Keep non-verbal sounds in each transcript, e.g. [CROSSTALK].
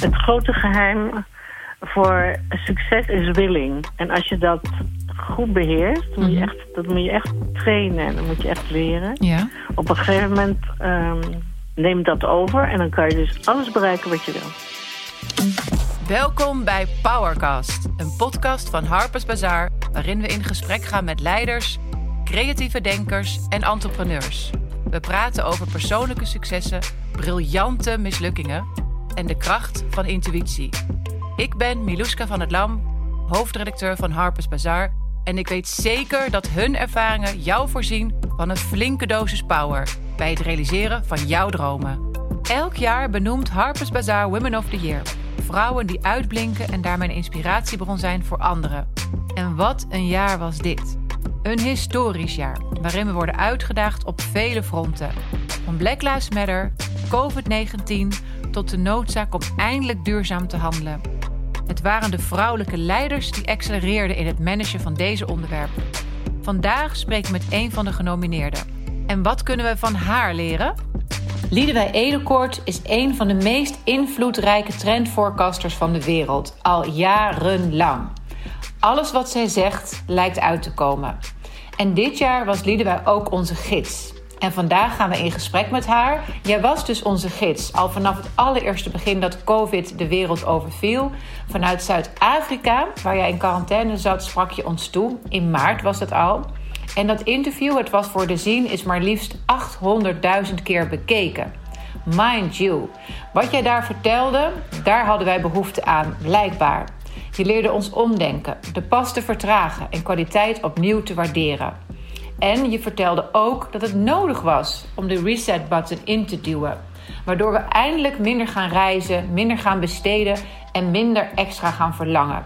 het grote geheim voor succes is willing. En als je dat goed beheerst, dan moet je Mhm. echt, dat moet je echt trainen en dan moet je echt leren. Ja. Op een gegeven moment ehm neem dat over en dan kan je dus alles bereiken wat je wil. Welkom bij Powercast, een podcast van Harper's Bazaar... waarin we in gesprek gaan met leiders, creatieve denkers en entrepreneurs. We praten over persoonlijke successen, briljante mislukkingen... en de kracht van intuïtie. Ik ben Miluska van het Lam, hoofdredacteur van Harper's Bazaar... en ik weet zeker dat hun ervaringen jou voorzien van een flinke dosis power... bij het realiseren van jouw dromen. Elk jaar benoemt Harper's Bazaar Women of the Year. Vrouwen die uitblinken en daarmee een inspiratiebron zijn voor anderen. En wat een jaar was dit. Een historisch jaar waarin we worden uitgedaagd op vele fronten. Van Black Lives Matter, COVID-19 tot de noodzaak om eindelijk duurzaam te handelen. Het waren de vrouwelijke leiders die accelereerden in het managen van deze onderwerpen. Vandaag spreek ik met een van de genomineerden. En wat kunnen we van haar leren? Liedewij Edelkoort is een van de meest invloedrijke trendforecasters van de wereld, al jarenlang. Alles wat zij zegt lijkt uit te komen. En dit jaar was Liedewij ook onze gids. En vandaag gaan we in gesprek met haar. Jij was dus onze gids al vanaf het allereerste begin dat COVID de wereld overviel. Vanuit Zuid-Afrika, waar jij in quarantaine zat, sprak je ons toe. In maart was dat al. En dat interview, het was voor de zien, is maar liefst 800.000 keer bekeken. Mind you, wat jij daar vertelde, daar hadden wij behoefte aan, blijkbaar. Je leerde ons omdenken, de pas te vertragen en kwaliteit opnieuw te waarderen. En je vertelde ook dat het nodig was om de reset-button in te duwen. Waardoor we eindelijk minder gaan reizen, minder gaan besteden en minder extra gaan verlangen.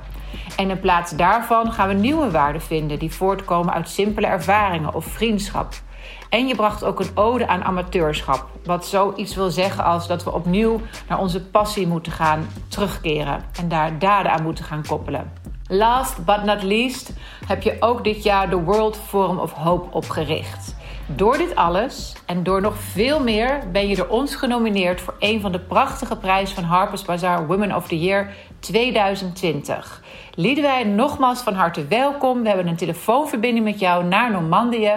En in plaats daarvan gaan we nieuwe waarden vinden die voortkomen uit simpele ervaringen of vriendschap. En je bracht ook een ode aan amateurschap, wat zoiets wil zeggen als dat we opnieuw naar onze passie moeten gaan terugkeren en daar daden aan moeten gaan koppelen. Last but not least heb je ook dit jaar de World Forum of Hope opgericht. Door dit alles en door nog veel meer ben je door ons genomineerd voor een van de prachtige prijzen van Harper's Bazaar Women of the Year 2020. Liedewij, nogmaals van harte welkom. We hebben een telefoonverbinding met jou naar Normandië.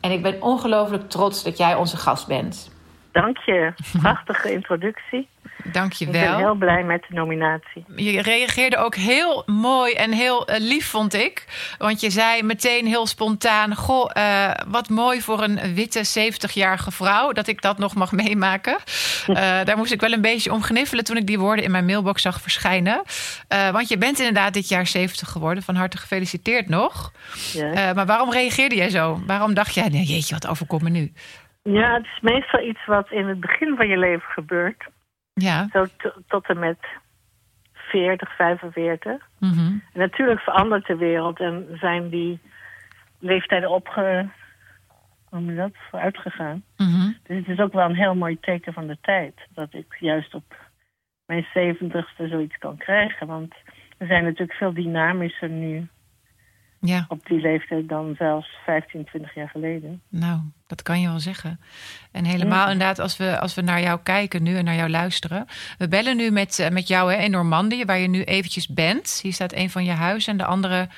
En ik ben ongelooflijk trots dat jij onze gast bent. Dank je. Prachtige [LAUGHS] introductie. Dank je Ik ben wel. heel blij met de nominatie. Je reageerde ook heel mooi en heel eh, lief, vond ik. Want je zei meteen heel spontaan: Goh, eh, wat mooi voor een witte 70-jarige vrouw dat ik dat nog mag meemaken. [LAUGHS] Eh, daar moest ik wel een beetje om gniffelen toen ik die woorden in mijn mailbox zag verschijnen. Want je bent inderdaad dit jaar 70 geworden. Van harte gefeliciteerd nog. Ja. Maar waarom reageerde jij zo? Waarom dacht jij: nee, jeetje, wat overkomt me nu? Ja, het is meestal iets wat in het begin van je leven gebeurt. Ja. Zo tot en met 40, 45. mhm. En natuurlijk verandert de wereld en zijn die leeftijden opge... Hoe dat? Vooruitgegaan. mhm. Dus het is ook wel een heel mooi teken van de tijd. Dat ik juist op mijn zeventigste zoiets kan krijgen. Want we zijn natuurlijk veel dynamischer nu Ja. op die leeftijd dan zelfs 15, 20 jaar geleden. Nou, dat kan je wel zeggen. En helemaal Ja. inderdaad, als we, als we naar jou kijken nu en naar jou luisteren. We bellen nu met, eh, met jou hè, in Normandië, waar je nu eventjes bent. Hier staat een van je huizen en de andere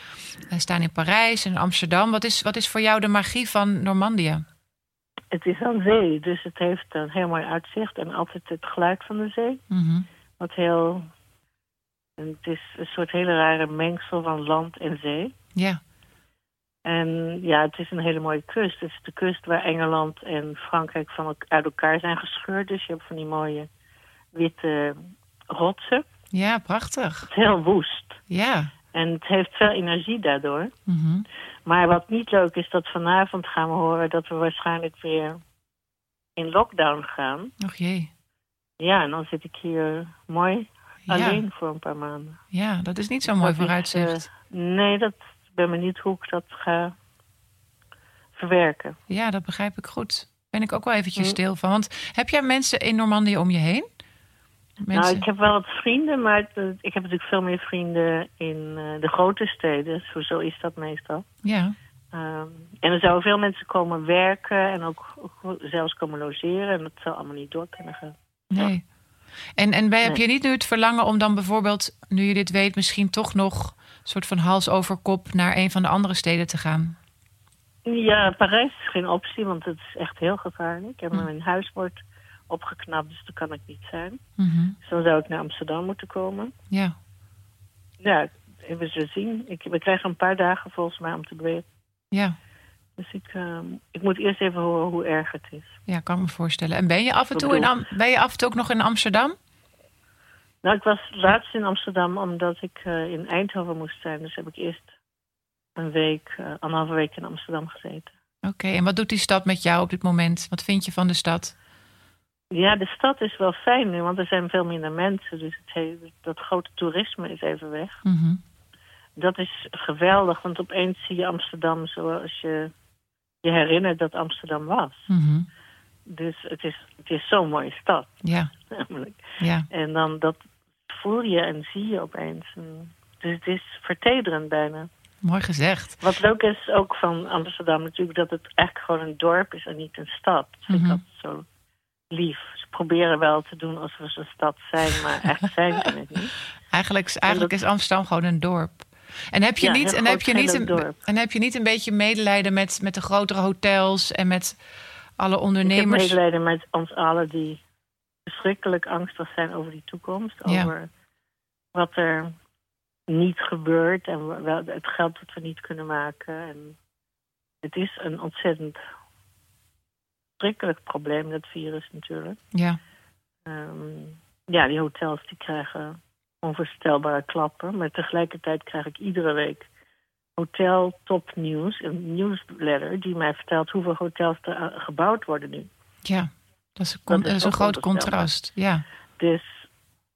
eh, staan in Parijs en Amsterdam. Wat is, wat is voor jou de magie van Normandië? Het is aan zee, dus het heeft een heel mooi uitzicht en altijd het geluid van de zee. Mhm. Wat heel. En het is een soort hele rare mengsel van land en zee. Ja, En ja, het is een hele mooie kust. Het is de kust waar Engeland en Frankrijk van uit elkaar zijn gescheurd. Dus je hebt van die mooie witte rotsen. ja, prachtig. Het is heel woest. Ja. En het heeft veel energie daardoor. Mhm. Maar wat niet leuk is, dat vanavond gaan we horen dat we waarschijnlijk weer in lockdown gaan. Och jee. Ja, en dan zit ik hier mooi Ja. alleen voor een paar maanden. ja, dat is niet zo'n mooi Dat is, vooruitzicht. eh, nee, dat ben benieuwd hoe ik dat ga verwerken. Ja, dat begrijp ik goed. Ben ik ook wel eventjes Mm. stil van. Want heb jij mensen in Normandië om je heen? Nou, ik heb wel wat vrienden, maar het, ik heb natuurlijk veel meer vrienden in eh, de grote steden. Zo, zo is dat meestal. Ja. Ehm, en er zouden veel mensen komen werken en ook, ook zelfs komen logeren. En dat zou allemaal niet door kunnen gaan. Nee. En, en bij, heb je niet nu het verlangen om dan bijvoorbeeld, nu je dit weet, misschien toch nog soort van hals over kop naar een van de andere steden te gaan? Ja, Parijs is geen optie, want het is echt heel gevaarlijk. En Hm. mijn huis wordt opgeknapt, dus daar kan ik niet zijn. Mhm. Dus dan zou ik naar Amsterdam moeten komen. Ja, Ja, we zullen zien. Ik, we krijgen een paar dagen volgens mij om te bewegen. ja, Dus ik, ehm, ik moet eerst even horen hoe erg het is. ja, kan me voorstellen. En ben je af en toe, in Am- ben je af en toe ook nog in Amsterdam? Nou, ik was laatst in Amsterdam omdat ik eh, in Eindhoven moest zijn. Dus heb ik eerst een week, eh, anderhalve week in Amsterdam gezeten. Oké, en wat doet die stad met jou op dit moment? Wat vind je van de stad? Ja, de stad is wel fijn nu, want er zijn veel minder mensen. Dus het he- dat grote toerisme is even weg. Mhm. Dat is geweldig, want opeens zie je Amsterdam zoals je je herinnert dat Amsterdam was. Mhm. Dus het is, het is zo'n mooie stad, Ja, [LAUGHS] namelijk. ja, En dan dat voel je en zie je opeens. En dus het is vertederend bijna. mooi gezegd. Wat leuk is ook van Amsterdam natuurlijk dat het eigenlijk gewoon een dorp is en niet een stad. Dat vind Mhm. ik altijd zo lief. Ze proberen wel te doen alsof ze een stad zijn, maar echt [LAUGHS] zijn ze het niet. Eigenlijk, eigenlijk dat- is Amsterdam gewoon een dorp. En heb je, Ja, niet, en heb je, niet, een, dorp. en heb je niet een beetje medelijden met, met de grotere hotels en met alle Ik heb ondernemers? medelijden met ons allen die verschrikkelijk angstig zijn over die toekomst. Ja. Over wat er niet gebeurt en wel het geld dat we niet kunnen maken. En het is een ontzettend verschrikkelijk probleem, dat virus natuurlijk. Ja, Ehm, ja, die hotels die krijgen onvoorstelbare klappen. Maar tegelijkertijd krijg ik iedere week hotel topnieuws, een newsletter die mij vertelt hoeveel hotels er gebouwd worden nu. ja. Dat is een, Dat is groot contrast. Ja, Dus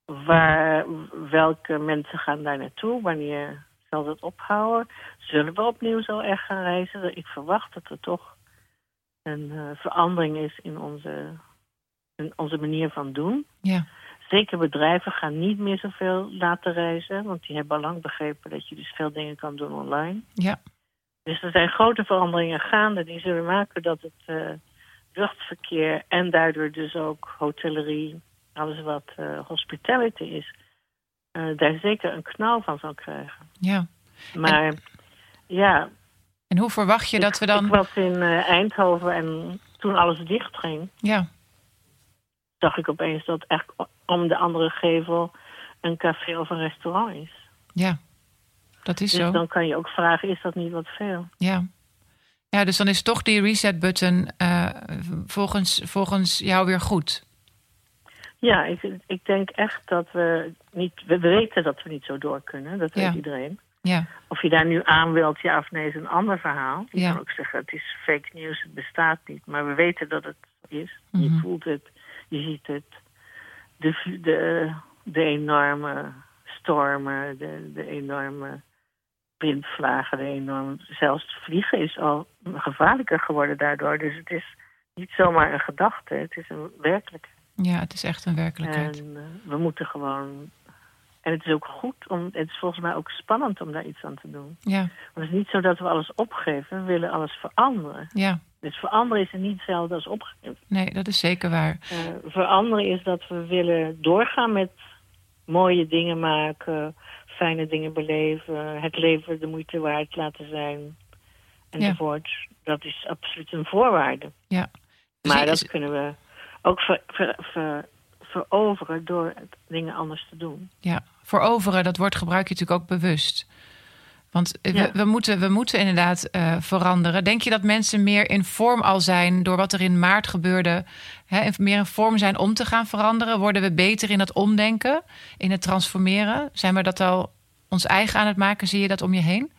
waar, welke mensen gaan daar naartoe? Wanneer zal dat ophouden? Zullen we opnieuw zo erg gaan reizen? Ik verwacht dat er toch een eh, verandering is in onze, in onze manier van doen. ja, Zeker bedrijven gaan niet meer zoveel laten reizen, want die hebben al lang begrepen dat je dus veel dingen kan doen online. ja, Dus er zijn grote veranderingen gaande die zullen maken dat het eh, luchtverkeer en daardoor dus ook hotellerie, alles wat eh, hospitality is, eh, daar zeker een knauw van zal krijgen. ja. Maar ja, En hoe verwacht je dat we dan... ik was in eh, Eindhoven en toen alles dicht ging, Ja, zag ik opeens dat echt om de andere gevel een café of een restaurant is. ja. Dat is Dus zo. dan kan je ook vragen, is dat niet wat veel? Ja. Ja, dus dan is toch die reset-button eh, volgens, volgens jou weer goed. Ja, ik, ik denk echt dat we niet... We weten dat we niet zo door kunnen, dat weet Ja. iedereen. Ja, Of je daar nu aan wilt, ja of nee, is een ander verhaal. Je Ja. kan ook zeggen, het is fake news, het bestaat niet. Maar we weten dat het is. Mhm. Je voelt het, je ziet het. De, de, de enorme stormen, de, de enorme windvlagen, de enorme... Zelfs vliegen is al gevaarlijker geworden daardoor. Dus het is niet zomaar een gedachte, het is een werkelijkheid. ja, het is echt een werkelijkheid. En eh, we moeten gewoon... En het is ook goed, om, het is volgens mij ook spannend om daar iets aan te doen. Ja, Want het is niet zo dat we alles opgeven, we willen alles veranderen. ja. Dus veranderen is er niet hetzelfde als opgeven. Nee, dat is zeker waar. Eh, veranderen is dat we willen doorgaan met mooie dingen maken, fijne dingen beleven, het leven de moeite waard laten zijn, enzovoort. Dat is absoluut een voorwaarde. Ja. Dus Maar dat kunnen we ook ver, ver, ver- veroveren door dingen anders te doen. Ja, veroveren, dat woord gebruik je natuurlijk ook bewust. Want eh, we, Ja. we, moeten, we moeten inderdaad eh, veranderen. Denk je dat mensen meer in vorm al zijn door wat er in maart gebeurde? Hè, meer in vorm zijn om te gaan veranderen? Worden we beter in het omdenken, in het transformeren? Zijn we dat al ons eigen aan het maken? Zie je dat om je heen?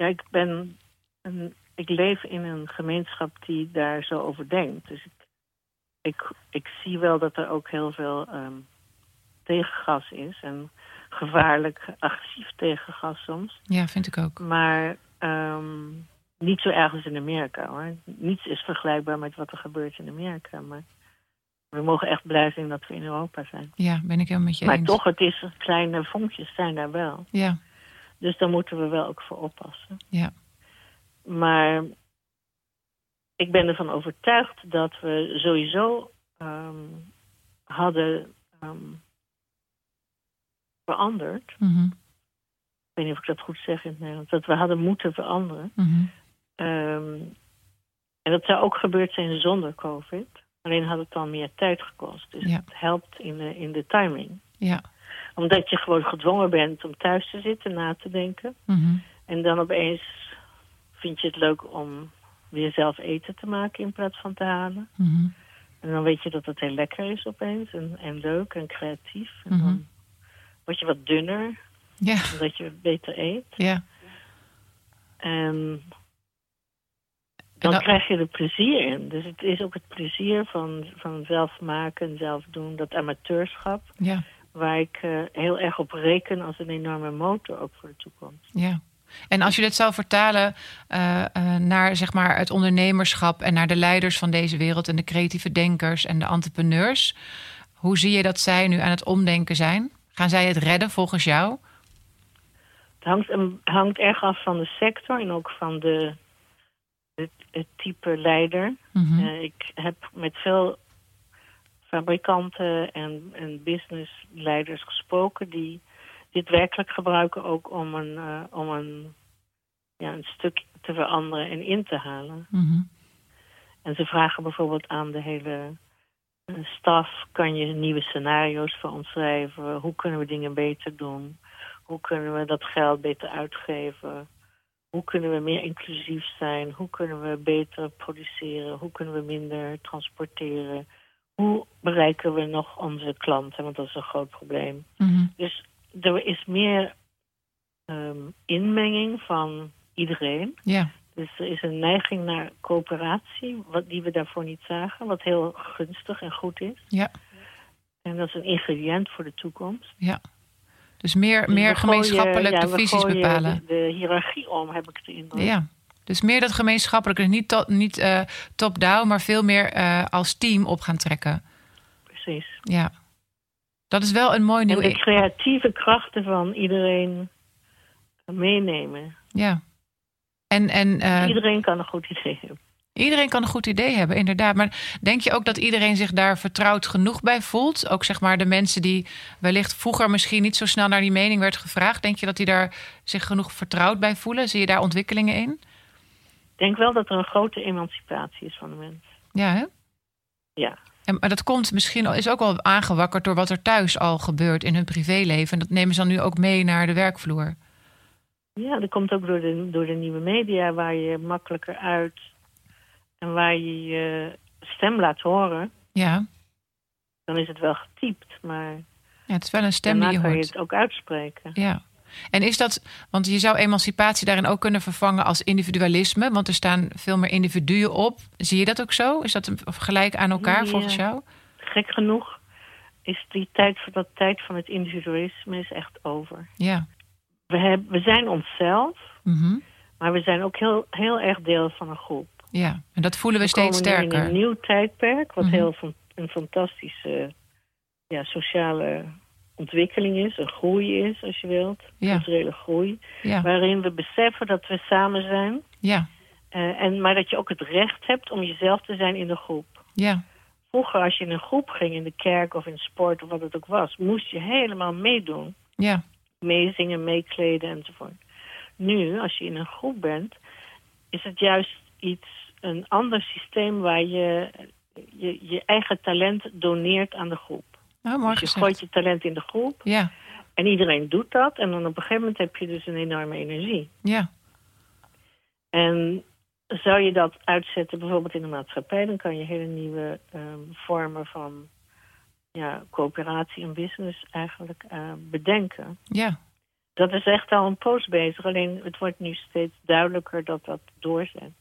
Ja, ik ben een, ik leef in een gemeenschap die daar zo over denkt. Dus ik, ik, ik zie wel dat er ook heel veel ehm, tegengas is. En gevaarlijk agressief tegengas soms. Ja, vind ik ook. Maar ehm, niet zo erg als in Amerika hoor. Niets is vergelijkbaar met wat er gebeurt in Amerika. Maar we mogen echt blij zijn dat we in Europa zijn. Ja, ben ik helemaal met je maar eens. toch, het is kleine vonkjes zijn daar wel. Ja, Dus daar moeten we wel ook voor oppassen. ja, Maar ik ben ervan overtuigd dat we sowieso ehm, hadden ehm, veranderd. Mhm. Ik weet niet of ik dat goed zeg in het Nederlands. Dat we hadden moeten veranderen. Mhm. Ehm, en dat zou ook gebeurd zijn zonder COVID. Alleen had het dan meer tijd gekost. Dus Ja. het helpt in de, in de timing. Ja. Omdat je gewoon gedwongen bent om thuis te zitten, na te denken. Mhm. En dan opeens vind je het leuk om weer zelf eten te maken in plaats van te halen. Mhm. En dan weet je dat het heel lekker is opeens. En, en leuk en creatief. En Mhm. dan word je wat dunner, Ja. omdat je beter eet. Ja. En dan krijg je er plezier in. Dus het is ook het plezier van, van zelf maken en zelf doen. Dat amateurschap, Ja. Waar ik eh, heel erg op reken als een enorme motor ook voor de toekomst. Ja. En als je dit zou vertalen eh, eh, naar zeg maar, het ondernemerschap en naar de leiders van deze wereld en de creatieve denkers en de entrepreneurs, hoe zie je dat zij nu aan het omdenken zijn? Gaan zij het redden volgens jou? Het hangt, erg af van de sector en ook van de, het, het type leider. Mhm. Ik heb met veel fabrikanten en, en businessleiders gesproken die dit werkelijk gebruiken ook om een, eh, om een, ja, een stuk te veranderen en in te halen. Mhm. En ze vragen bijvoorbeeld aan de hele eh, staf: kan je nieuwe scenario's voor ons schrijven? Hoe kunnen we dingen beter doen? Hoe kunnen we dat geld beter uitgeven? Hoe kunnen we meer inclusief zijn? Hoe kunnen we beter produceren? Hoe kunnen we minder transporteren? Hoe bereiken we nog onze klanten? Want dat is een groot probleem. Mhm. Dus er is meer ehm, inmenging van iedereen. Dus er is een neiging naar coöperatie, wat, die we daarvoor niet zagen, wat heel gunstig en goed is. Ja. En dat is een ingrediënt voor de toekomst. ja. Dus meer, Dus meer we gemeenschappelijk de visies bepalen. De, de hiërarchie om, heb ik de indruk. Ja. Dus meer dat gemeenschappelijke, niet, to- niet eh, top-down, maar veel meer eh, als team op gaan trekken. Precies. Ja. Dat is wel een mooi nieuw. En de creatieve krachten van iedereen meenemen. Ja. En, en eh, Iedereen kan een goed idee hebben. iedereen kan een goed idee hebben, inderdaad. Maar denk je ook dat iedereen zich daar vertrouwd genoeg bij voelt? Ook zeg maar de mensen die wellicht vroeger misschien niet zo snel naar die mening werd gevraagd. Denk je dat die daar zich genoeg vertrouwd bij voelen? Zie je daar ontwikkelingen in? Ik denk wel dat er een grote emancipatie is van de mens. Ja, hè? Ja. En, maar dat komt misschien al- is ook wel aangewakkerd door wat er thuis al gebeurt in hun privéleven. En dat nemen ze dan nu ook mee naar de werkvloer. Ja, dat komt ook door de, door de nieuwe media, waar je makkelijker uit en waar je je stem laat horen. Ja, Dan is het wel getypt, maar ja het is wel een stem die je kan je hoort. het ook uitspreken. Ja. En is dat, want je zou emancipatie daarin ook kunnen vervangen als individualisme, want er staan veel meer individuen op. Zie je dat ook zo? Is dat gelijk aan elkaar Ja. volgens jou? Gek genoeg is die tijd, van dat tijd van het individualisme is echt over. Ja. We, hebben, we zijn onszelf, Mhm. maar we zijn ook heel, heel erg deel van een groep. Ja, en dat voelen we, We steeds komen nu in sterker. een nieuw tijdperk, wat Mhm. heel van, een fantastische ja, sociale ontwikkeling is, een groei is, als je wilt, Ja. culturele groei, Ja, waarin we beseffen dat we samen zijn, ja, eh, en, maar dat je ook het recht hebt om jezelf te zijn in de groep. ja, Vroeger, als je in een groep ging, in de kerk of in sport of wat het ook was, moest je helemaal meedoen. ja, Meezingen, meekleden enzovoort. Nu, als je in een groep bent, is het juist iets, een ander systeem waar je je, je eigen talent doneert aan de groep. Mooi Dus je gezegd. gooit je talent in de groep Ja, en iedereen doet dat. En dan op een gegeven moment heb je dus een enorme energie. ja, En zou je dat uitzetten bijvoorbeeld in de maatschappij, dan kan je hele nieuwe ehm, vormen van ja, coöperatie en business eigenlijk eh, bedenken. ja. Dat is echt al een poos bezig, alleen het wordt nu steeds duidelijker dat dat doorzet.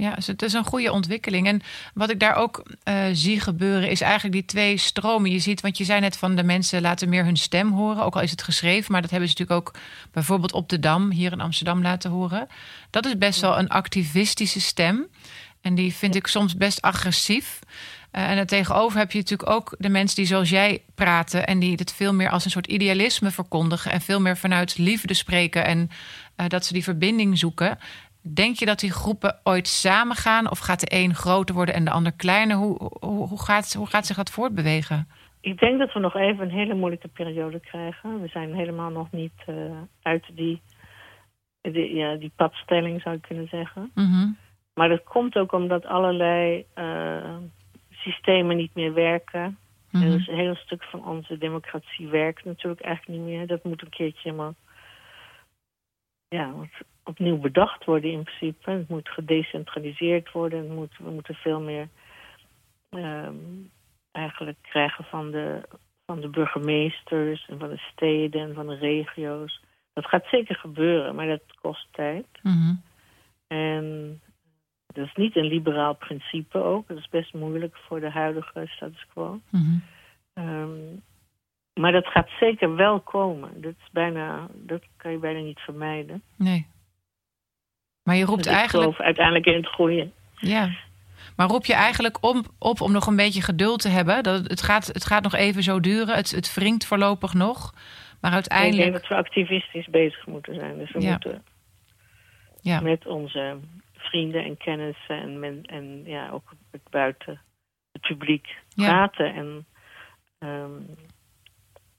Ja, dus het is een goede ontwikkeling. En wat ik daar ook eh, zie gebeuren, is eigenlijk die twee stromen. Je ziet, want je zei net van de mensen laten meer hun stem horen, ook al is het geschreven, maar dat hebben ze natuurlijk ook bijvoorbeeld op de Dam hier in Amsterdam laten horen. Dat is best wel een activistische stem. En die vind ik soms best agressief. Eh, en er tegenover heb je natuurlijk ook de mensen die zoals jij praten en die het veel meer als een soort idealisme verkondigen en veel meer vanuit liefde spreken en eh, dat ze die verbinding zoeken Denk je dat die groepen ooit samengaan? Of gaat de een groter worden en de ander kleiner? Hoe, hoe, hoe, gaat, hoe gaat zich dat voortbewegen? Ik denk dat we nog even een hele moeilijke periode krijgen. We zijn helemaal nog niet uh, uit die, die, ja, die padstelling, zou ik kunnen zeggen. Mm Maar dat komt ook omdat allerlei uh, systemen niet meer werken. Mhm. En dus een heel stuk van onze democratie werkt natuurlijk eigenlijk niet meer. Dat moet een keertje helemaal ja, opnieuw bedacht worden in principe. Het moet gedecentraliseerd worden. Het moet, we moeten veel meer um, eigenlijk krijgen van de, van de burgemeesters en van de steden en van de regio's. Dat gaat zeker gebeuren, maar dat kost tijd. Mm En dat is niet een liberaal principe ook. Dat is best moeilijk voor de huidige status quo. Mm um, maar dat gaat zeker wel komen. Dat, is bijna, dat kan je bijna niet vermijden. Nee. Maar je roept dus eigenlijk. Ik geloof uiteindelijk in het groeien. Ja. Maar roep je eigenlijk om, op om nog een beetje geduld te hebben? Dat het, gaat, het gaat nog even zo duren. Het, het wringt voorlopig nog. Maar uiteindelijk. Ik denk dat we activistisch bezig moeten zijn. Dus we Ja. moeten Ja. met onze vrienden en kennissen en, men, en ja, ook het buiten het publiek Ja. praten. En ehm,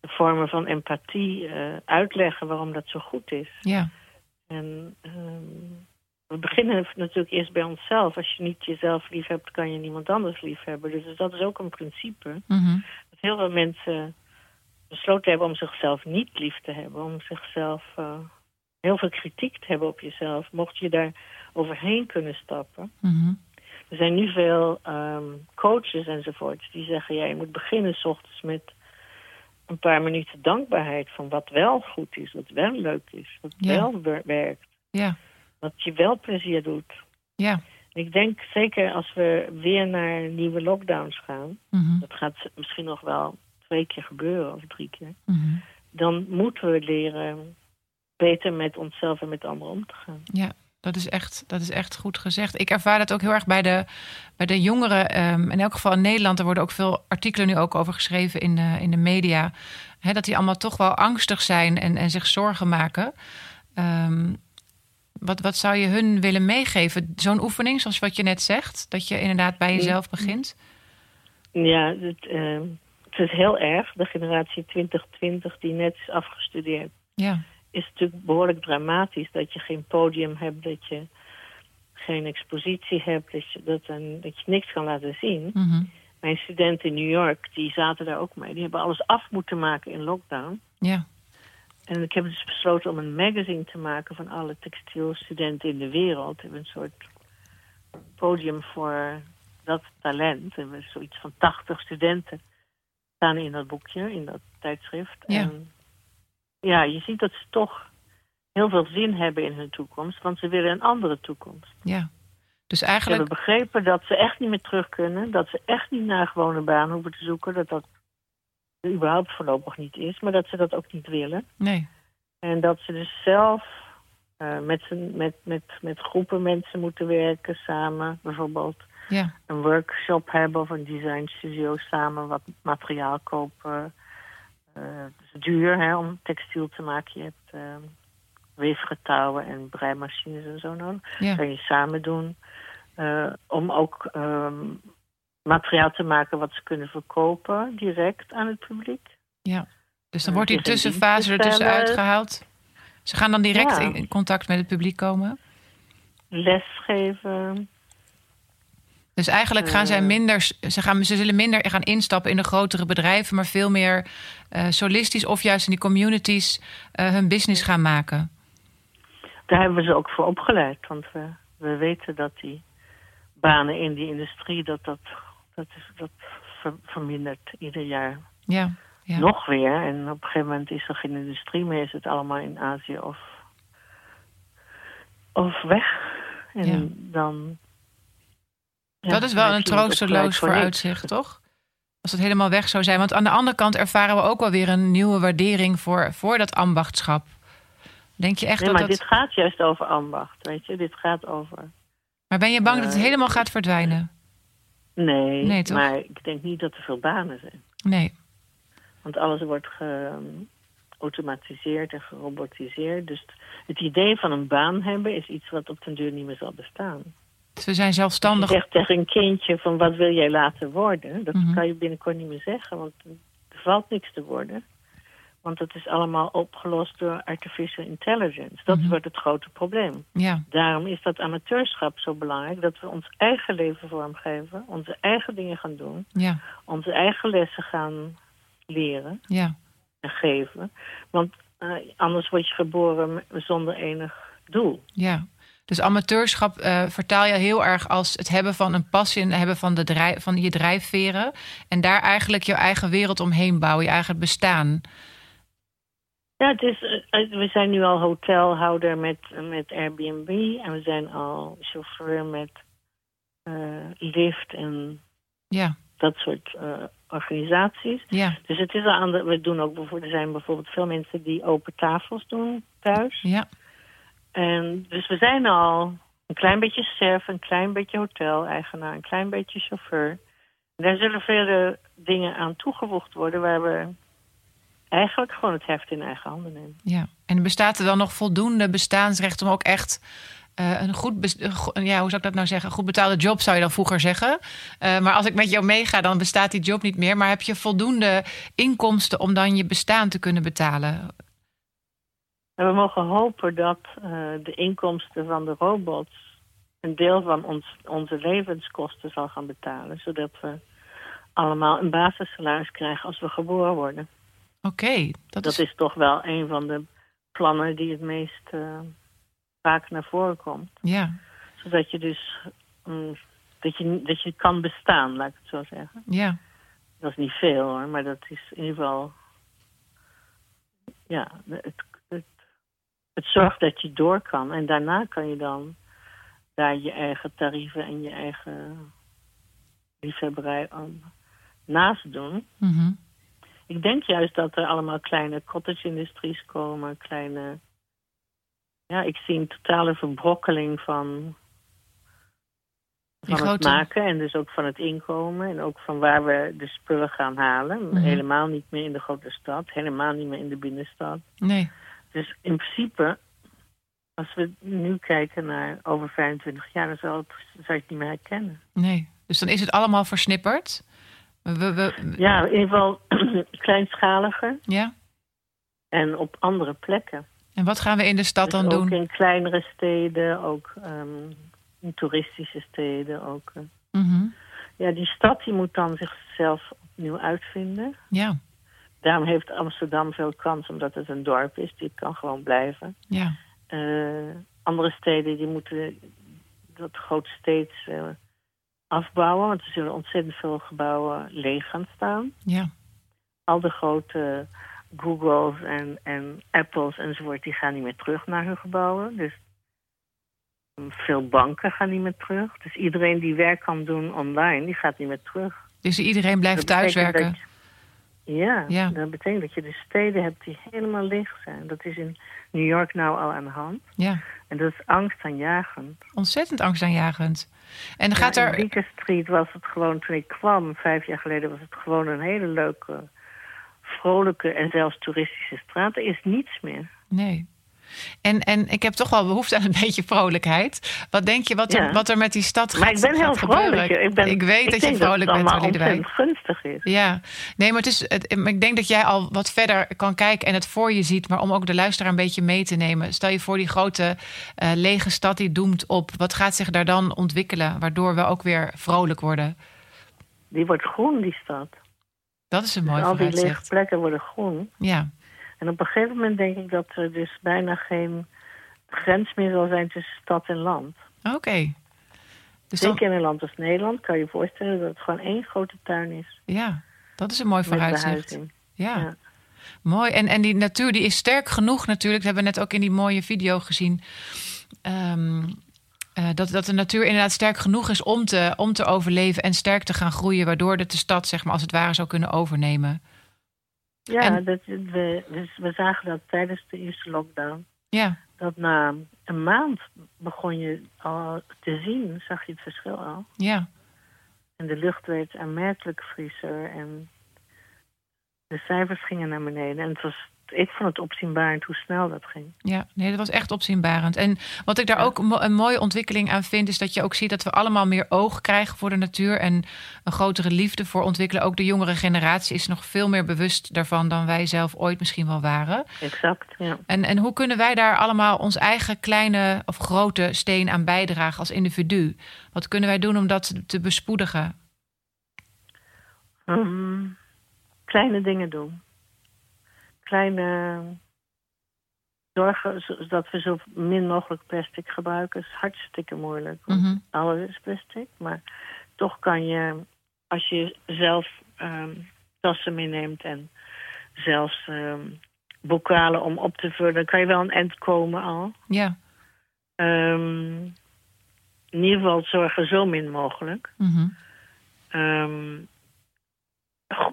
vormen van empathie eh, uitleggen waarom dat zo goed is. Ja. En ehm, we beginnen natuurlijk eerst bij onszelf. Als je niet jezelf lief hebt, kan je niemand anders lief hebben. Dus dat is ook een principe. Mhm. Dat heel veel mensen besloten hebben om zichzelf niet lief te hebben. Om zichzelf eh, heel veel kritiek te hebben op jezelf. Mocht je daar overheen kunnen stappen. Mhm. Er zijn nu veel ehm, coaches enzovoorts die zeggen... ja, je moet beginnen s ochtends met een paar minuten dankbaarheid... van wat wel goed is, wat wel leuk is, wat Ja. wel wer- werkt. Ja. Wat je wel plezier doet. Ja. Ik denk zeker als we weer naar nieuwe lockdowns gaan... Mhm. dat gaat misschien nog wel twee keer gebeuren of drie keer... Mhm. dan moeten we leren beter met onszelf en met anderen om te gaan. Ja, dat is, echt, dat is echt goed gezegd. Ik ervaar dat ook heel erg bij de, bij de jongeren. ehm, in elk geval in Nederland. Er worden ook veel artikelen nu ook over geschreven in de, in de media. Dat die allemaal toch wel angstig zijn en, en zich zorgen maken. Ehm, wat, wat zou je hun willen meegeven? Zo'n oefening, zoals wat je net zegt. Dat je inderdaad bij jezelf begint. Ja, het, eh, het is heel erg. De generatie 2020 die net is afgestudeerd... Ja, is natuurlijk behoorlijk dramatisch. Dat je geen podium hebt, dat je geen expositie hebt... dat je, dat, een, dat je niks kan laten zien. Mhm. Mijn studenten in New York, die zaten daar ook mee. Die hebben alles af moeten maken in lockdown. ja, En ik heb dus besloten om een magazine te maken van alle textielstudenten in de wereld. We hebben een soort podium voor dat talent. We hebben zoiets van 80 studenten staan in dat boekje, in dat tijdschrift. Ja. En ja, je ziet dat ze toch heel veel zin hebben in hun toekomst, want ze willen een andere toekomst. ja. Dus Ze eigenlijk, hebben begrepen dat ze echt niet meer terug kunnen, dat ze echt niet naar een gewone baan hoeven te zoeken, dat dat er überhaupt voorlopig niet is, maar dat ze dat ook niet willen. nee. En dat ze dus zelf eh, met, met, met, met groepen mensen moeten werken samen. Bijvoorbeeld Ja, een workshop hebben of een design studio samen wat materiaal kopen. Eh, het is duur hè, om textiel te maken. Je hebt eh, weefgetouwen en breimachines en zo nodig. Dat ja, kan je samen doen. Eh, om ook ehm, materiaal te maken wat ze kunnen verkopen direct aan het publiek. ja. Dus dan Ja, wordt die tussenfase er tussenuit dienstbesteller. gehaald. Ze gaan dan direct Ja. in contact met het publiek komen. Lesgeven. Dus eigenlijk gaan zij Eh. minder, ze, gaan, ze zullen minder gaan instappen in de grotere bedrijven, maar veel meer eh, solistisch of juist in die communities eh, hun business gaan maken. Daar hebben we ze ook voor opgeleid. Want we, we weten dat die banen in die industrie, dat dat, dat, is, dat ver- vermindert ieder jaar Ja, ja. nog weer. En op een gegeven moment is er geen industrie meer, is het allemaal in Azië of, of weg. En Ja. dan... ja, dat is wel een troosteloos vooruitzicht, toch? Als het helemaal weg zou zijn. Want aan de andere kant ervaren we ook wel weer een nieuwe waardering voor, voor dat ambachtschap. Denk je echt Nee, dat maar dat. dit gaat juist over ambacht, weet je. Dit gaat over... Maar ben je bang dat het Eh, helemaal gaat verdwijnen? Nee, Nee, toch? maar ik denk niet dat er veel banen zijn. Nee. Want alles wordt ge- geautomatiseerd en gerobotiseerd. Dus het idee van een baan hebben is iets wat op den duur niet meer zal bestaan. We zijn zelfstandig. Je zegt tegen een kindje van wat wil jij laten worden? Dat Mhm. kan je binnenkort niet meer zeggen, want er valt niks te worden. Want het is allemaal opgelost door artificial intelligence. Dat Mhm. wordt het grote probleem. Ja, Daarom is dat amateurschap zo belangrijk. Dat we ons eigen leven vormgeven. Onze eigen dingen gaan doen. ja, Onze eigen lessen gaan leren ja. en geven. Want eh, anders word je geboren zonder enig doel. Ja. Dus amateurschap eh, vertaal je heel erg als het hebben van een passie en het hebben van, de drijf, van je drijfveren. En daar eigenlijk je eigen wereld omheen bouwen, je eigen bestaan. Ja, het is, eh, we zijn nu al hotelhouder met, met Airbnb. En we zijn al chauffeur met eh Lyft en Ja, dat soort organisaties. ja, Dus het is al aan de, we doen ook bijvoorbeeld, er zijn bijvoorbeeld veel mensen die open tafels doen thuis. ja. En dus we zijn al een klein beetje chef, een klein beetje hotel-eigenaar, een klein beetje chauffeur. Daar zullen vele dingen aan toegevoegd worden waar we eigenlijk gewoon het heft in eigen handen nemen. ja. En bestaat er dan nog voldoende bestaansrecht om ook echt eh, een goed, ja, hoe zou ik dat nou zeggen? Goed betaalde job zou je dan vroeger zeggen. Eh, maar als ik met jou meega, dan bestaat die job niet meer. Maar heb je voldoende inkomsten om dan je bestaan te kunnen betalen? En we mogen hopen dat eh, de inkomsten van de robots een deel van ons, onze levenskosten zal gaan betalen. Zodat we allemaal een basissalaris krijgen als we geboren worden. Oké, dat, Dat is, is toch wel een van de plannen die het meest eh, vaak naar voren komt. ja, Zodat je dus mm, dat je, dat je kan bestaan, laat ik het zo zeggen. ja, Dat is niet veel hoor, maar dat is in ieder geval. Ja, het, het, zorgt dat je door kan. En daarna kan je dan daar je eigen tarieven en je eigen liefhebberij aan naast doen. mhm, Ik denk juist dat er allemaal kleine cottage-industries komen, kleine... Ja, ik zie een totale verbrokkeling van, van het maken en dus ook van het inkomen en ook van waar we de spullen gaan halen. Mhm. Helemaal niet meer in de grote stad, helemaal niet meer in de binnenstad. nee, Dus in principe, als we nu kijken naar over 25 jaar, dan zal, het, zou je het niet meer herkennen. nee. Dus dan is het allemaal versnipperd. We, we, we- Ja, in ieder geval [CLEARS THROAT] kleinschaliger ja. en op andere plekken. En wat gaan we in de stad Dus dan ook doen? in kleinere steden, ook ehm, in toeristische steden. Ook, eh. Mhm, Ja, die stad die moet dan zichzelf opnieuw uitvinden. Ja, Daarom heeft Amsterdam veel kans, omdat het een dorp is. Die kan gewoon blijven. ja, Eh, andere steden die moeten dat groot steeds eh, afbouwen. Want er zullen ontzettend veel gebouwen leeg gaan staan. ja, Al de grote Googles en, en Apples enzovoort, die gaan niet meer terug naar hun gebouwen. Dus veel banken gaan niet meer terug. Dus iedereen die werk kan doen online, die gaat niet meer terug. Dus iedereen blijft thuiswerken. Ja, Ja. dat betekent dat je de steden hebt die helemaal leeg zijn. Dat is in New York nou al aan de hand. Ja, En dat is angstaanjagend. ontzettend angstaanjagend. En gaat ja, er... In Beaker Street was het gewoon, toen ik kwam, vijf jaar geleden, was het gewoon een hele leuke, vrolijke en zelfs toeristische straat. Er is niets meer. Nee. En, en ik heb toch wel behoefte aan een [LAUGHS] beetje vrolijkheid. Wat denk je wat er, Ja. wat er met die stad gaat, Maar ik ben heel gebeuren? vrolijk. Ik, ben, ik weet ik dat je denk vrolijk dat het bent, allemaal Liedewijk. gunstig is. Ja, nee, maar, het is, het, ik denk dat jij al wat verder kan kijken en het voor je ziet. Maar om ook de luisteraar een beetje mee te nemen. Stel je voor die grote eh, lege stad die doemt op. Wat gaat zich daar dan ontwikkelen? Waardoor we ook weer vrolijk worden. Die wordt groen, die stad. Dat is een Dus mooi al die lege plekken worden groen. Ja, En op een gegeven moment denk ik dat er dus bijna geen grens meer zal zijn tussen stad en land. oké. Dus dan, Zeker in een land als Nederland kan je je voorstellen dat het gewoon één grote tuin is. ja, dat is een mooi vooruitzicht. Ja. Ja. Mooi. En, en die natuur die is sterk genoeg natuurlijk. Dat hebben we net ook in die mooie video gezien. Ehm, eh, dat, dat de natuur inderdaad sterk genoeg is om te, om te overleven en sterk te gaan groeien. Waardoor de stad, zeg maar, als het ware zou kunnen overnemen. Ja, En- dat, we, we, we zagen dat tijdens de eerste lockdown. Ja, Dat na een maand begon je al te zien, zag je het verschil al. ja, En de lucht werd aanmerkelijk frisser en de cijfers gingen naar beneden. En het was ik vond het opzienbarend hoe snel dat ging. Ja, nee, dat was echt opzienbarend. En wat ik daar ook een mooie ontwikkeling aan vind, is dat je ook ziet dat we allemaal meer oog krijgen voor de natuur en een grotere liefde voor ontwikkelen. Ook de jongere generatie is nog veel meer bewust daarvan dan wij zelf ooit misschien wel waren. Exact, ja. En, en hoe kunnen wij daar allemaal ons eigen kleine of grote steen aan bijdragen als individu? Wat kunnen wij doen om dat te bespoedigen? Um, kleine dingen doen. Kleine zorgen dat we zo min mogelijk plastic gebruiken. is hartstikke moeilijk. Want Alles is plastic. Maar toch kan je, als je zelf um, tassen meeneemt en zelfs um, bokalen om op te vullen, dan kan je wel een eind komen al. Ja. Um, in ieder geval zorgen zo min mogelijk. Mm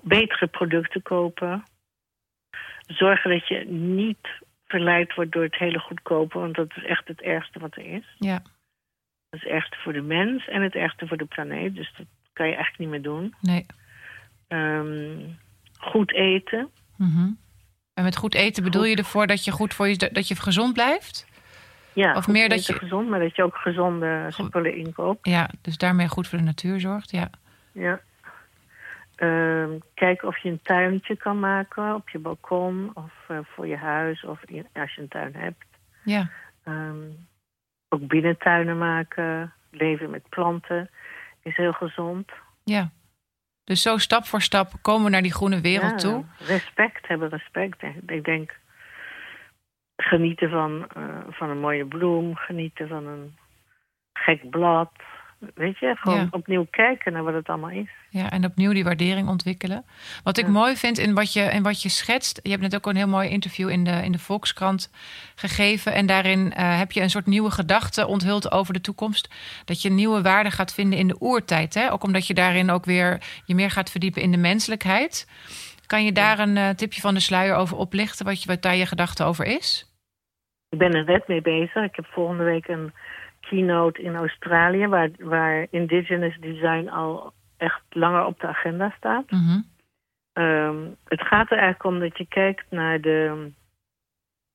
betere producten kopen. Zorgen dat je niet verleid wordt door het hele goedkope, want dat is echt het ergste wat er is. Ja. Dat is het ergste voor de mens en het ergste voor de planeet. Dus dat kan je eigenlijk niet meer doen. Nee. Um, goed eten. Mm En met goed eten bedoel je ervoor dat je goed voor je dat je gezond blijft? Ja, of meer dat je gezond, maar dat je ook gezonde spullen inkoopt. Ja, dus daarmee goed voor de natuur zorgt. Ja. Ja. Uh, kijken of je een tuintje kan maken op je balkon of uh, voor je huis of in, als je een tuin hebt. Ja. Um, ook binnentuinen maken, leven met planten is heel gezond. Ja. Dus zo stap voor stap komen we naar die groene wereld ja, toe. Respect, hebben respect. Ik denk genieten van, uh, van een mooie bloem, genieten van een gek blad, Weet je, gewoon opnieuw kijken naar wat het allemaal is. Ja, en opnieuw die waardering ontwikkelen. Wat ik mooi vind in wat, je, in wat je schetst. Je hebt net ook een heel mooi interview in de, in de Volkskrant gegeven. En daarin uh, heb je een soort nieuwe gedachte onthuld over de toekomst. Dat je nieuwe waarden gaat vinden in de oertijd. Hè? Ook omdat je daarin ook weer je meer gaat verdiepen in de menselijkheid. Kan je daar een uh, tipje van de sluier over oplichten? Wat, je, wat daar je gedachte over is? Ik ben er net mee bezig. Ik heb volgende week een keynote in Australië, waar, waar indigenous design al echt langer op de agenda staat. Mm het gaat er eigenlijk om dat je kijkt naar de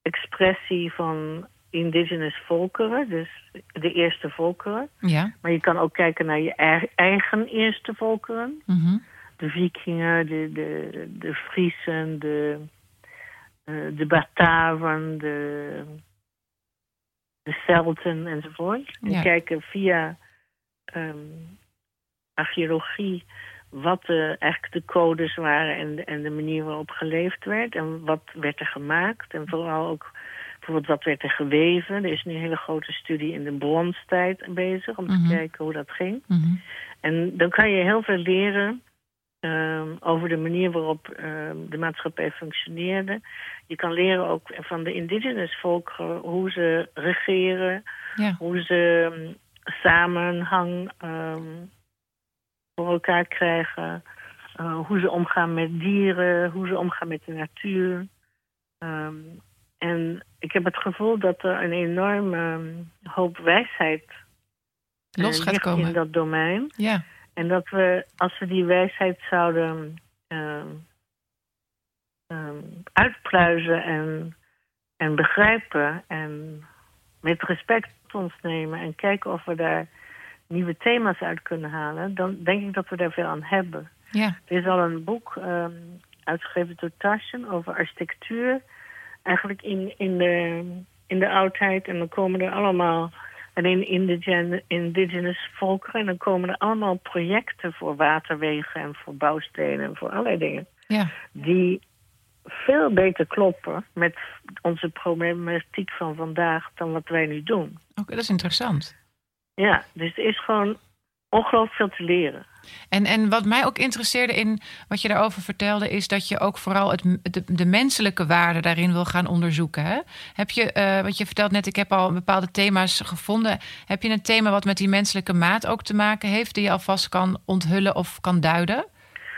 expressie van indigenous volkeren, dus de eerste volkeren. Ja. Maar je kan ook kijken naar je eigen eerste volkeren. Mm De vikingen, de, de, de Friesen, de, uh, de Bataven, de de Celten enzovoort. En kijken via um, archeologie wat de, eigenlijk de codes waren en de, en de manier waarop geleefd werd. En wat werd er gemaakt. En vooral ook bijvoorbeeld wat werd er geweven. Er is nu een hele grote studie in de bronstijd bezig om te Mhm. kijken hoe dat ging. Mhm. En dan kan je heel veel leren um, over de manier waarop um, de maatschappij functioneerde. Je kan leren ook van de indigenous volkeren hoe ze regeren, Ja. hoe ze um, samenhang voor elkaar krijgen, uh, hoe ze omgaan met dieren, hoe ze omgaan met de natuur. en ik heb het gevoel dat er een enorme hoop wijsheid los uh, gaat komen in dat domein. Ja. En dat we, als we die wijsheid zouden uh, um, uitpluizen en, en begrijpen en met respect tot ons nemen en kijken of we daar nieuwe thema's uit kunnen halen, dan denk ik dat we daar veel aan hebben. Ja. Er is al een boek um, uitgegeven door Taschen over architectuur, eigenlijk in, in, de, in de oudheid. En dan komen er allemaal en in indigen, indigenous volkeren. En dan komen er allemaal projecten voor waterwegen en voor bouwstenen en voor allerlei dingen. Ja. Die veel beter kloppen met onze problematiek van vandaag dan wat wij nu doen. Oké, okay, dat is interessant. Ja, dus er is gewoon ongelooflijk veel te leren. En, en wat mij ook interesseerde in wat je daarover vertelde, is dat je ook vooral het, de, de menselijke waarde daarin wil gaan onderzoeken. Hè? Heb je, uh, wat je vertelt net, ik heb al bepaalde thema's gevonden. Heb je een thema wat met die menselijke maat ook te maken heeft, die je alvast kan onthullen of kan duiden?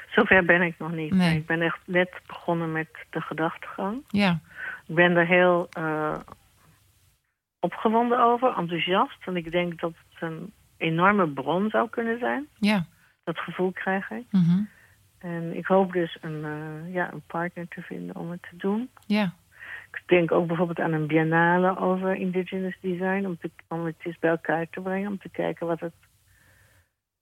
Zover ben ik nog niet. Nee. Ik ben echt net begonnen met de gedachtegang. Ja. Ik ben er heel uh, opgewonden over, enthousiast. Want ik denk dat het een enorme bron zou kunnen zijn. Ja. Dat gevoel krijg ik. Mm -hmm. En ik hoop dus een, eh, ja, een partner te vinden om het te doen. Ja. Ik denk ook bijvoorbeeld aan een biennale over indigenous design... om, te, om het eens bij elkaar te brengen, om te kijken wat het,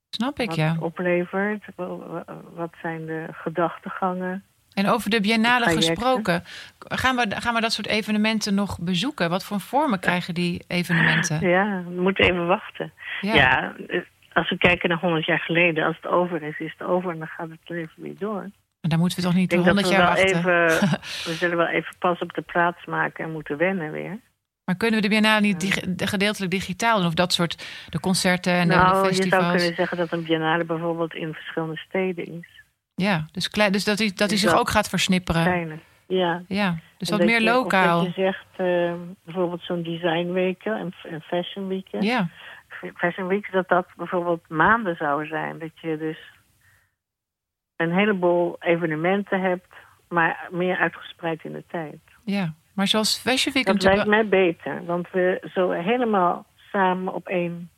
Snap ik, wat ja. het oplevert. Wa- wa- Wat zijn de gedachtegangen. En over de biennale gesproken, gaan we, gaan we dat soort evenementen nog bezoeken? Wat voor vormen krijgen die evenementen? Ja, we moeten even wachten. Ja. als we kijken naar 100 jaar geleden, als het over is, is het over en dan gaat het leven weer door. Maar dan moeten we toch niet Ik denk 100 dat we jaar wachten. even, [LAUGHS] we zullen wel even pas op de plaats maken en moeten wennen weer. Maar kunnen we de biennale niet dig- gedeeltelijk digitaal doen? Of dat soort, de concerten en de- de, nou, je zou festivals? kunnen zeggen dat een biennale bijvoorbeeld in verschillende steden is. Ja, dus, klein, dus dat hij, dat hij Dus zich ook gaat versnipperen. Kleine. Ja. Ja, dus En wat meer je- lokaal. Dat je zegt, eh, bijvoorbeeld zo'n designweken en, en fashionweken. Ja, Fashion Week, dat dat bijvoorbeeld maanden zou zijn. Dat je dus een heleboel evenementen hebt, maar meer uitgespreid in de tijd. ja. Maar zoals Fashion Week Dat lijkt mij beter, want we zo helemaal samen op één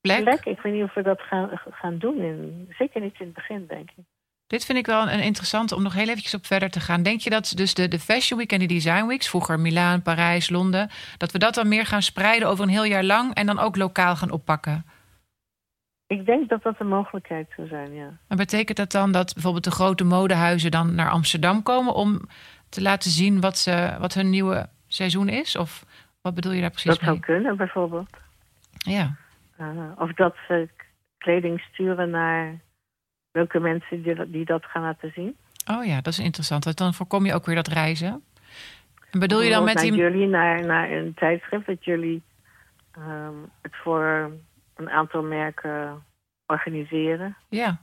plek. plek. Ik weet niet of we dat gaan, gaan doen. In, zeker niet in het begin, denk ik. Dit vind ik wel een, een interessante om nog heel eventjes op verder te gaan. Denk je dat dus de, de Fashion Week en de Design Weeks, vroeger Milaan, Parijs, Londen, dat we dat dan meer gaan spreiden over een heel jaar lang en dan ook lokaal gaan oppakken? Ik denk dat dat een mogelijkheid zou zijn, ja. En betekent dat dan dat bijvoorbeeld de grote modehuizen dan naar Amsterdam komen om te laten zien wat, ze, wat hun nieuwe seizoen is? Of wat bedoel je daar precies Dat zou mee? kunnen, bijvoorbeeld. Ja, of dat ze kleding sturen naar welke mensen die, dat- die dat gaan laten zien. oh ja, dat is interessant. Want dan voorkom je ook weer dat reizen. En bedoel je dan met die... jullie, naar, naar een tijdschrift, dat jullie ehm, het voor een aantal merken organiseren. Ja,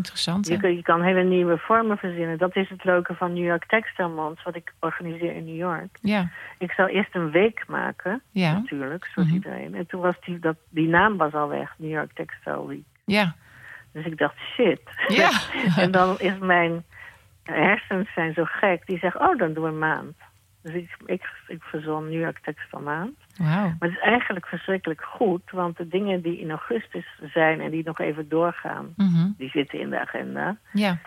interessant. Je, hè? kun- je kan hele nieuwe vormen verzinnen. Dat is het leuke van New York Textile Month, wat ik organiseer in New York. Ja, Ik zou eerst een week maken, ja, natuurlijk, zoals Mhm. iedereen. En toen was die, dat, die naam was al weg, New York Textile Week. ja, Dus ik dacht, shit. ja. [LAUGHS] en dan is mijn hersens zijn zo gek. Die zeggen, oh, dan doen we een maand. Dus ik, ik, ik verzon New York Textile Maand. Wauw. Maar het is eigenlijk verschrikkelijk goed. Want de dingen die in augustus zijn en die nog even doorgaan... Mhm. die zitten in de agenda.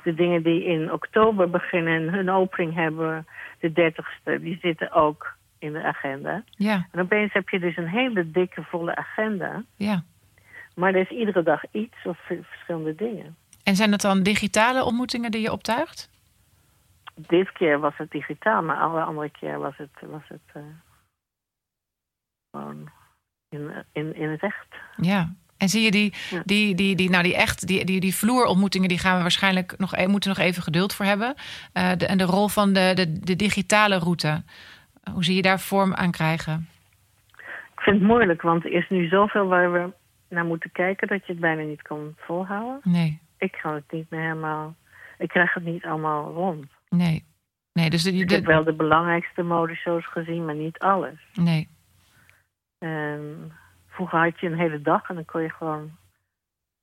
De dingen die in oktober beginnen en hun opening hebben... de dertigste, die zitten ook in de agenda. ja, En opeens heb je dus een hele dikke, volle agenda. ja. Maar er is iedere dag iets of verschillende dingen. En zijn dat dan digitale ontmoetingen die je optuigt? Dit keer was het digitaal, maar alle andere keer was het, was het eh, gewoon in, in, in het echt. Ja. En zie je die, Ja. die, die, die, nou die echt, die, die, die vloerontmoetingen, die gaan we waarschijnlijk nog, e- moeten nog even geduld voor hebben. Eh, de, en de rol van de, de, de digitale route. Hoe zie je daar vorm aan krijgen? Ik vind het moeilijk, want er is nu zoveel waar we naar moeten kijken dat je het bijna niet kan volhouden. Nee, Ik kan het niet meer helemaal. Ik krijg het niet allemaal rond. Nee. Nee, dus de, Ik heb wel de belangrijkste modeshows gezien, maar niet alles. nee. En vroeger had je een hele dag en dan kon je gewoon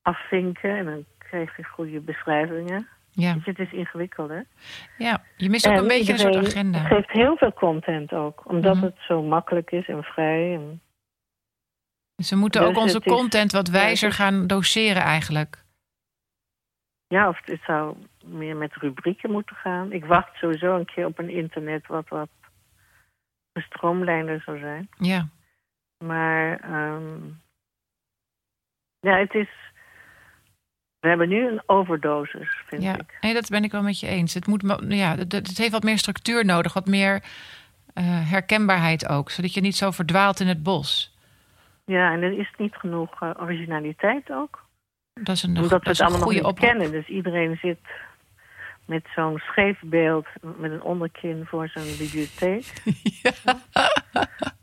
afvinken en dan kreeg je goede beschrijvingen. Ja. Je, het is ingewikkelder. ja, je mist ook En een beetje een soort agenda. geeft heel veel content ook, omdat Mhm. het zo makkelijk is en vrij. En... Dus we moeten Dus ook onze het is- content wat wijzer het gaan doseren eigenlijk. Ja, of het zou meer met rubrieken moeten gaan. Ik wacht sowieso een keer op een internet wat wat gestroomlijnder zou zijn. Ja, Maar ehm, ja, het is. We hebben nu een overdosis, vind ja. ik. Nee, dat ben ik wel met je eens. Het, moet, mo- ja, het, het heeft wat meer structuur nodig, wat meer eh, herkenbaarheid ook. Zodat je niet zo verdwaalt in het bos. Ja, en er is niet genoeg eh, originaliteit ook. Dat is een, Omdat dat we het allemaal niet kennen. Dus iedereen zit met zo'n scheef beeld, met een onderkin voor zo'n bibliotheek. [LAUGHS]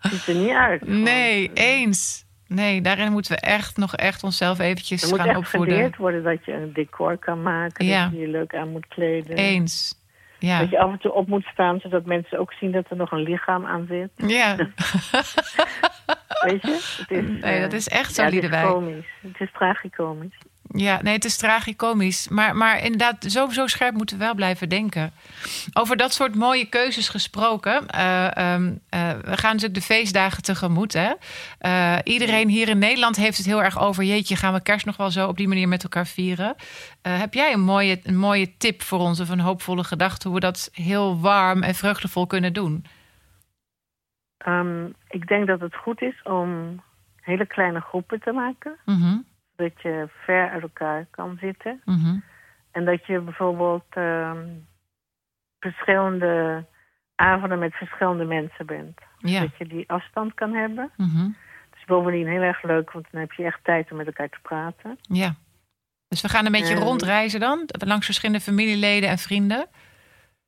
Ziet er niet uit. gewoon. Nee, eens. Nee, daarin moeten we echt nog echt onszelf eventjes Er moet gaan echt opvoeden. geleerd worden dat je een decor kan maken. Ja. Dat je je leuk aan moet kleden. Eens. Ja. Dat je af en toe op moet staan, zodat mensen ook zien dat er nog een lichaam aan zit. Ja. [LAUGHS] [LAUGHS] Weet je? Het is, Nee, eh, dat is echt zo, ja, het is komisch. Het is tragicomisch. Ja, nee, het is tragicomisch. Maar, maar inderdaad, zo, zo scherp moeten we wel blijven denken. Over dat soort mooie keuzes gesproken. eh, ehm, eh, we gaan natuurlijk de feestdagen tegemoet. Hè? Eh, iedereen hier in Nederland heeft het heel erg over... jeetje, gaan we kerst nog wel zo op die manier met elkaar vieren? Heb jij een mooie, een mooie tip voor ons of een hoopvolle gedachte... hoe we dat heel warm en vreugdevol kunnen doen? Ehm, ik denk dat het goed is om hele kleine groepen te maken. Mhm, Dat je ver uit elkaar kan zitten. mhm, En dat je bijvoorbeeld ehm, verschillende avonden met verschillende mensen bent. Ja. Dat je die afstand kan hebben. mhm, Dat is bovendien heel erg leuk, want dan heb je echt tijd om met elkaar te praten. ja. Dus we gaan een beetje Ehm. rondreizen dan? Langs verschillende familieleden en vrienden?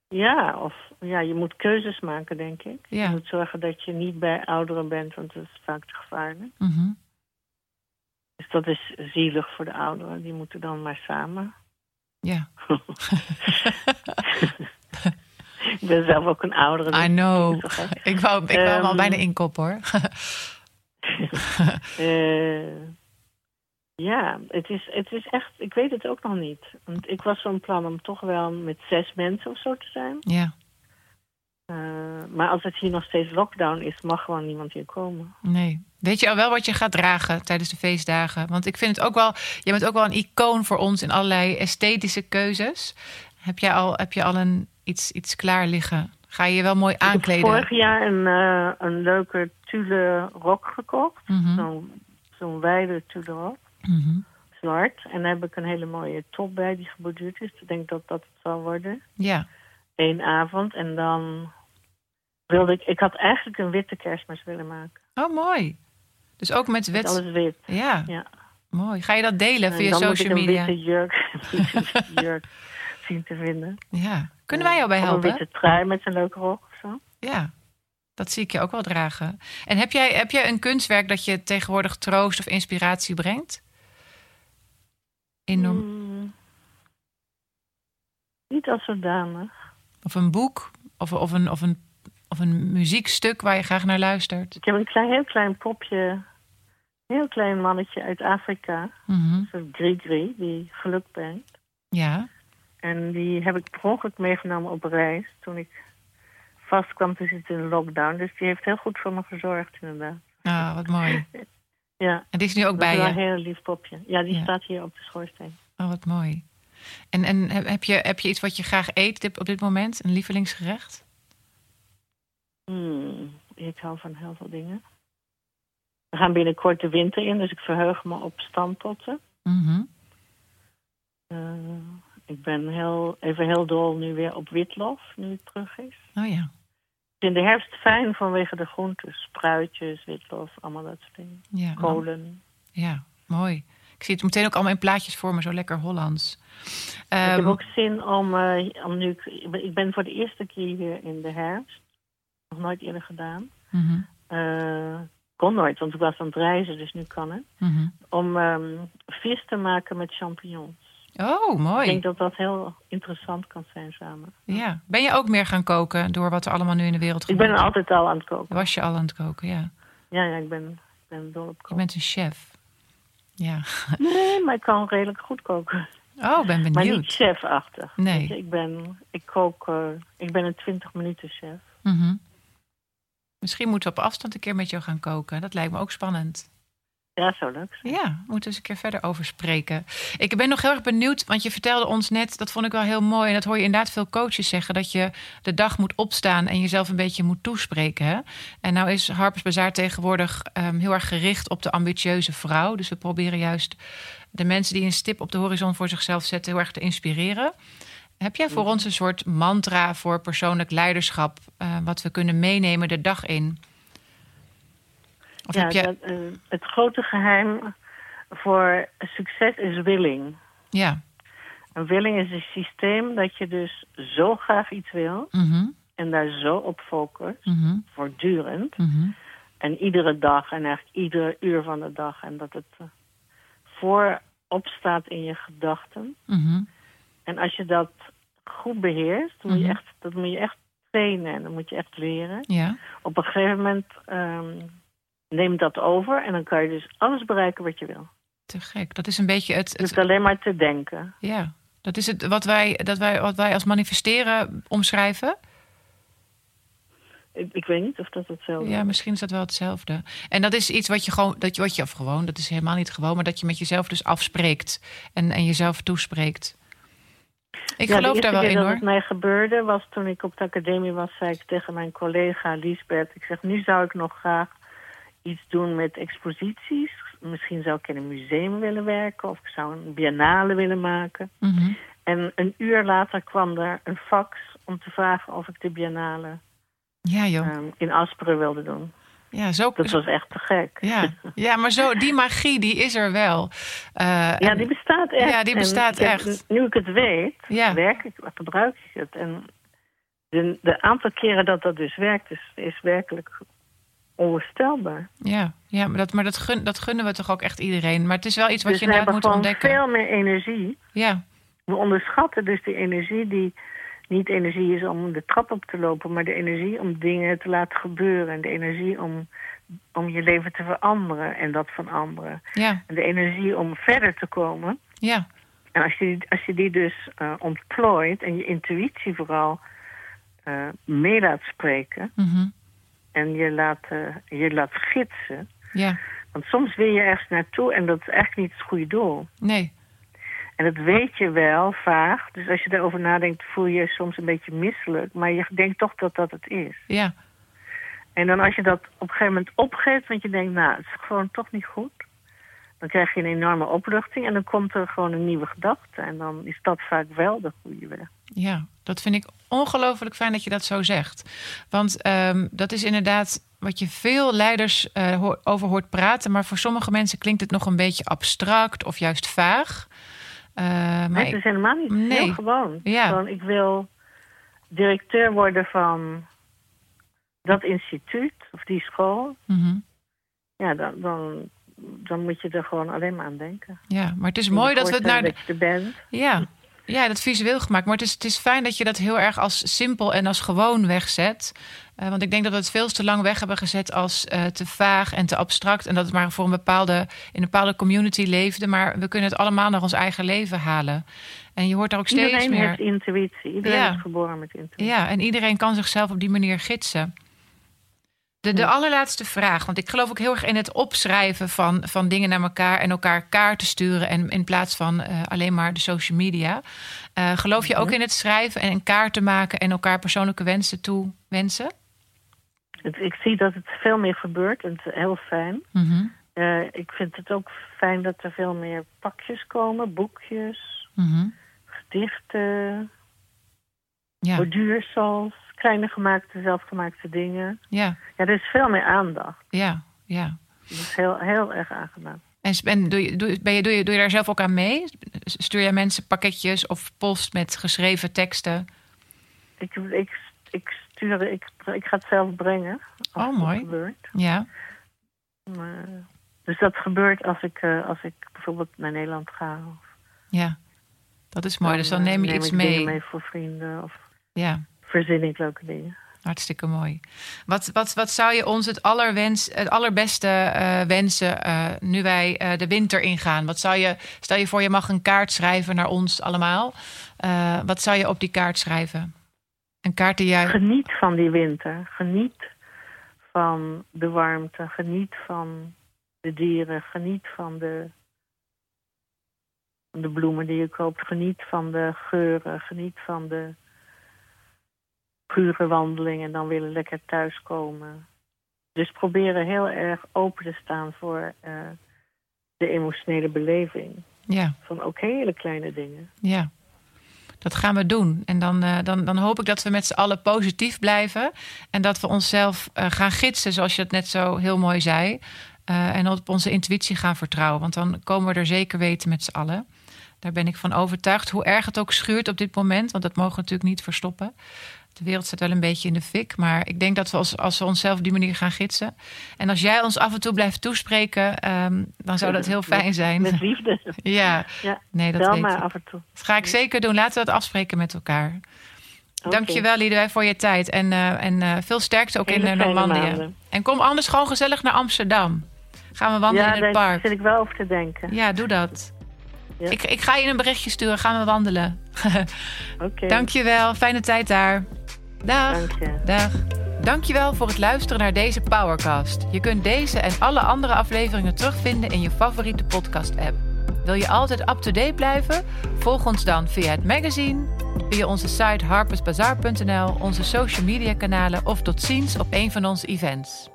Ja, of ja, je moet keuzes maken, denk ik. Ja. Je moet zorgen dat je niet bij ouderen bent, want dat is vaak te gevaarlijk. Mhm. Dus dat is zielig voor de ouderen. Die moeten dan maar samen. Ja, [LAUGHS] ik ben zelf ook een oudere. dus I know. Ik wou, ik wou al Ehm. bijna inkop hoor. [LAUGHS] Eh, ja, het is, het is echt... Ik weet het ook nog niet. Want ik was van plan om toch wel met zes mensen of zo te zijn. ja, Eh, maar als het hier nog steeds lockdown is, mag gewoon niemand hier komen. nee. Weet je al wel wat je gaat dragen tijdens de feestdagen? Want ik vind het ook wel, je bent ook wel een icoon voor ons in allerlei esthetische keuzes. Heb, jij al, heb je al een, iets, iets klaar liggen? Ga je je wel mooi Ik heb aankleden? vorig jaar een, eh, een leuke tulle rok gekocht. Mhm, Zo'n wijde tulle rok. mhm. Zwart. En daar heb ik een hele mooie top bij die geborduurd is. Ik denk dat dat het zal worden. Ja, Eén avond. En dan wilde ik... Ik had eigenlijk een witte kerstmis willen maken. oh mooi. Dus ook met wet. alles wit. Ja, Ja. mooi. Ga je dat delen En via dan social moet ik een media? witte jurk, [LAUGHS] witte jurk zien te vinden. Ja. Kunnen wij jou bij Of helpen? een witte trui met een leuke rok of zo. Ja, dat zie ik je ook wel dragen. En heb jij, heb jij een kunstwerk dat je tegenwoordig troost of inspiratie brengt? In, Hmm. Niet als zodanig. Of een boek? Of, of, een, of, een, of een muziekstuk waar je graag naar luistert? Ik heb een klein, heel klein popje. Heel klein mannetje uit Afrika. Een soort Grigri, die geluk brengt. Ja, En die heb ik per ongeluk meegenomen op reis. Toen ik vast kwam te zitten in de lockdown. Dus die heeft heel goed voor me gezorgd, inderdaad. ah, wat mooi. [LAUGHS] Ja, En die is nu ook dat bij je. een heel lief popje. Ja, die Ja. staat hier op de schoorsteen. Oh, wat mooi. En, en heb je, heb je iets wat je graag eet op dit moment? Een lievelingsgerecht? Hmm, ik hou van heel veel dingen. We gaan binnenkort de winter in, dus ik verheug me op stampotten. Eh, ik ben heel, even heel dol nu weer op witlof, nu het terug is. Oh ja. Ik vind de herfst fijn vanwege de groenten. Spruitjes, witlof, allemaal dat soort dingen. Ja, Kolen. ja, mooi. Ik zie het meteen ook allemaal in plaatjes voor me, zo lekker Hollands. ik Ehm, heb ook zin om, eh, om nu... Ik ben voor de eerste keer hier in de herfst. Nog nooit eerder gedaan. mhm, Eh, kon nooit, want ik was aan het reizen, dus nu kan het. mhm. Om ehm, vis te maken met champignons. Oh, Ik mooi. denk dat dat heel interessant kan zijn samen. Ja. Ben je ook meer gaan koken door wat er allemaal nu in de wereld Ik gebeurt? ben altijd al aan het koken. Was je al aan het koken, ja. Ja, ja ik ben, ik ben dol op Je koken. bent een chef. Ja. [LAUGHS] Nee, maar ik kan redelijk goed koken. Oh, ben Maar niet benieuwd. chefachtig. Nee. Je, Ik ben, ik kook, eh, ik ben een 20 minuten chef. Mhm. Misschien moeten we op afstand een keer met jou gaan koken. Dat lijkt me ook spannend. Ja, zo leuk. zijn. Ja, moeten we eens een keer verder over spreken. Ik ben nog heel erg benieuwd, want je vertelde ons net, dat vond ik wel heel mooi. En dat hoor je inderdaad veel coaches zeggen, dat je de dag moet opstaan en jezelf een beetje moet toespreken. Hè? En nou is Harpers Bazaar tegenwoordig ehm, heel erg gericht op de ambitieuze vrouw. Dus we proberen juist de mensen die een stip op de horizon voor zichzelf zetten, heel erg te inspireren. Heb jij voor ons een soort mantra voor persoonlijk leiderschap, eh, wat we kunnen meenemen de dag in? Of ja, heb je... dat, eh, het grote geheim voor succes is willing. Ja. Een willing is een systeem dat je dus zo graag iets wil Mhm, en daar zo op focust, mhm, voortdurend. mhm. En iedere dag en eigenlijk ieder uur van de dag. En dat het eh, voorop staat in je gedachten. En als je dat goed beheerst, dan moet je Mhm. echt, dat moet je echt trainen en dan moet je echt leren. Ja. Op een gegeven moment ehm neemt dat over en dan kan je dus alles bereiken wat je wil. Te gek. Dat is een beetje het. het Dus alleen maar te denken. ja, dat is het wat wij, dat wij, wat wij als manifesteren omschrijven. Ik, ik weet niet of dat hetzelfde Ja, is. misschien is dat wel hetzelfde. En dat is iets wat je gewoon, dat je, wat je, of gewoon, dat is helemaal niet gewoon, maar dat je met jezelf dus afspreekt en, en jezelf toespreekt. Ik Ja, geloof daar wel in hoor. het mij gebeurde was toen ik op de academie was, zei ik tegen mijn collega Liesbeth, ik zeg, nu zou ik nog graag iets doen met exposities. Misschien zou ik in een museum willen werken of ik zou een biennale willen maken. Mhm. En een uur later kwam er een fax om te vragen of ik de biennale Ja, joh. ehm, in Asperen wilde doen. Ja, zo, Dat was echt te gek. ja. ja, maar zo, die [LAUGHS] magie, die is er wel. Eh, Ja, die bestaat echt. Ja, die bestaat echt. Nu ik het weet, Ja. werk ik, gebruik ik het. En de, de aantal keren dat dat dus werkt, is, is werkelijk onvoorstelbaar. ja, ja, maar, dat, maar dat, gun, dat gunnen we toch ook echt iedereen. Maar het is wel iets wat dus je we inderdaad hebben moet ontdekken. veel meer energie. Ja, We onderschatten dus die energie die niet energie is om de trap op te lopen, maar de energie om dingen te laten gebeuren. En de energie om, om je leven te veranderen en dat van anderen. ja, En de energie om verder te komen. ja, En als je, als je die dus eh, ontplooit en je intuïtie vooral eh mee laat spreken mhm, en je laat, eh, je laat gidsen. ja, Want soms wil je ergens naartoe en dat is eigenlijk niet het goede doel. nee, En dat weet je wel vaag. Dus als je daarover nadenkt, voel je je soms een beetje misselijk. Maar je denkt toch dat dat het is. ja, En dan als je dat op een gegeven moment opgeeft, want je denkt, nou, het is gewoon toch niet goed. Dan krijg je een enorme opluchting en dan komt er gewoon een nieuwe gedachte. En dan is dat vaak wel de goede weg. ja. Dat vind ik ongelooflijk fijn dat je dat zo zegt. Want ehm, dat is inderdaad wat je veel leiders hoor- over hoort praten. Maar voor sommige mensen klinkt het nog een beetje abstract of juist vaag. Eh, maar het is helemaal niet Nee. heel gewoon. Ja. Gewoon, ik wil directeur worden van dat instituut of die school. Mhm. Ja, dan, dan, dan moet je er gewoon alleen maar aan denken. Ja, maar het is mooi dat we het naar de, dat je er bent. Ja, ja dat visueel gemaakt. Maar het is, het is fijn dat je dat heel erg als simpel en als gewoon wegzet. Eh, want ik denk dat we het veel te lang weg hebben gezet als eh, te vaag en te abstract. En dat het maar voor een bepaalde, in een bepaalde community leefde. Maar we kunnen het allemaal naar ons eigen leven halen. En je hoort daar ook steeds Iedereen meer. heeft intuïtie. Iedereen Ja. is geboren met intuïtie. Ja, en iedereen kan zichzelf op die manier gidsen. De, de allerlaatste vraag, want ik geloof ook heel erg in het opschrijven van, van dingen naar elkaar en elkaar kaarten sturen en in plaats van eh, alleen maar de social media. Eh, geloof je ook in het schrijven en kaarten maken en elkaar persoonlijke wensen toewensen? Het- ik zie dat het veel meer gebeurt en het is heel fijn. Mhm, Eh, ik vind het ook fijn dat er veel meer pakjes komen, boekjes, mhm. gedichten, Ja, borduursels, kleine gemaakte, zelfgemaakte dingen. ja, Ja, er is veel meer aandacht. ja, ja. Dat is heel, heel erg aangenaam. En, en doe, je, doe, ben je, doe, je, doe je daar zelf ook aan mee? Stuur jij mensen pakketjes of post met geschreven teksten? Ik, ik, ik, stuur, ik, ik ga het zelf brengen. Als Oh, mooi. Gebeurt. Ja, Maar, dus dat gebeurt als ik, eh, als ik bijvoorbeeld naar Nederland ga. Of ja. Dat is mooi. Dus dan neem je iets ik dingen mee. mee voor vrienden of Ja. Verzin ik leuke dingen. Hartstikke mooi. Wat, wat, wat zou je ons het, allerwens, het allerbeste eh, wensen eh, nu wij eh, de winter ingaan? Wat zou je, stel je voor, je mag een kaart schrijven naar ons allemaal. Wat zou je op die kaart schrijven? Een kaart die jij. Geniet van die winter. Geniet van de warmte. Geniet van de dieren. Geniet van de, van de bloemen die je koopt. Geniet van de geuren. Geniet van de pure wandeling en dan willen lekker thuiskomen. Dus proberen heel erg open te staan voor eh, de emotionele beleving. Ja, Van ook hele kleine dingen. ja. Dat gaan we doen. En dan, eh, dan, dan hoop ik dat we met z'n allen positief blijven. En dat we onszelf eh, gaan gidsen, zoals je het net zo heel mooi zei. En op onze intuïtie gaan vertrouwen. Want dan komen we er zeker weten met z'n allen. Daar ben ik van overtuigd. Hoe erg het ook schuurt op dit moment. Want dat mogen we natuurlijk niet verstoppen. De wereld staat wel een beetje in de fik. Maar ik denk dat we als, als we onszelf op die manier gaan gidsen. En als jij ons af en toe blijft toespreken, ehm, dan zou dat heel fijn zijn. Met liefde. [LAUGHS] Ja, Ja, nee, dat weet maar ik. af en toe. Dat ga ik zeker doen. Laten we dat afspreken met elkaar. Oké. Dankjewel, Liedewij, voor je tijd. En, eh, en eh, veel sterkte ook Hele in eh, fijne Normandië. En kom anders gewoon gezellig naar Amsterdam. Gaan we wandelen ja, in het daar park? zit ik wel over te denken. Ja, doe dat. Ja. Ik, ik ga je een berichtje sturen. Gaan we wandelen. [LAUGHS] Oké, Dankjewel. Fijne tijd daar. Dag. dank je. Dag. Dankjewel voor het luisteren naar deze Powercast. Je kunt deze en alle andere afleveringen terugvinden in je favoriete podcast-app. Wil je altijd up-to-date blijven? Volg ons dan via het magazine, via onze site harpersbazaar.nl, onze social media kanalen of tot ziens op een van onze events.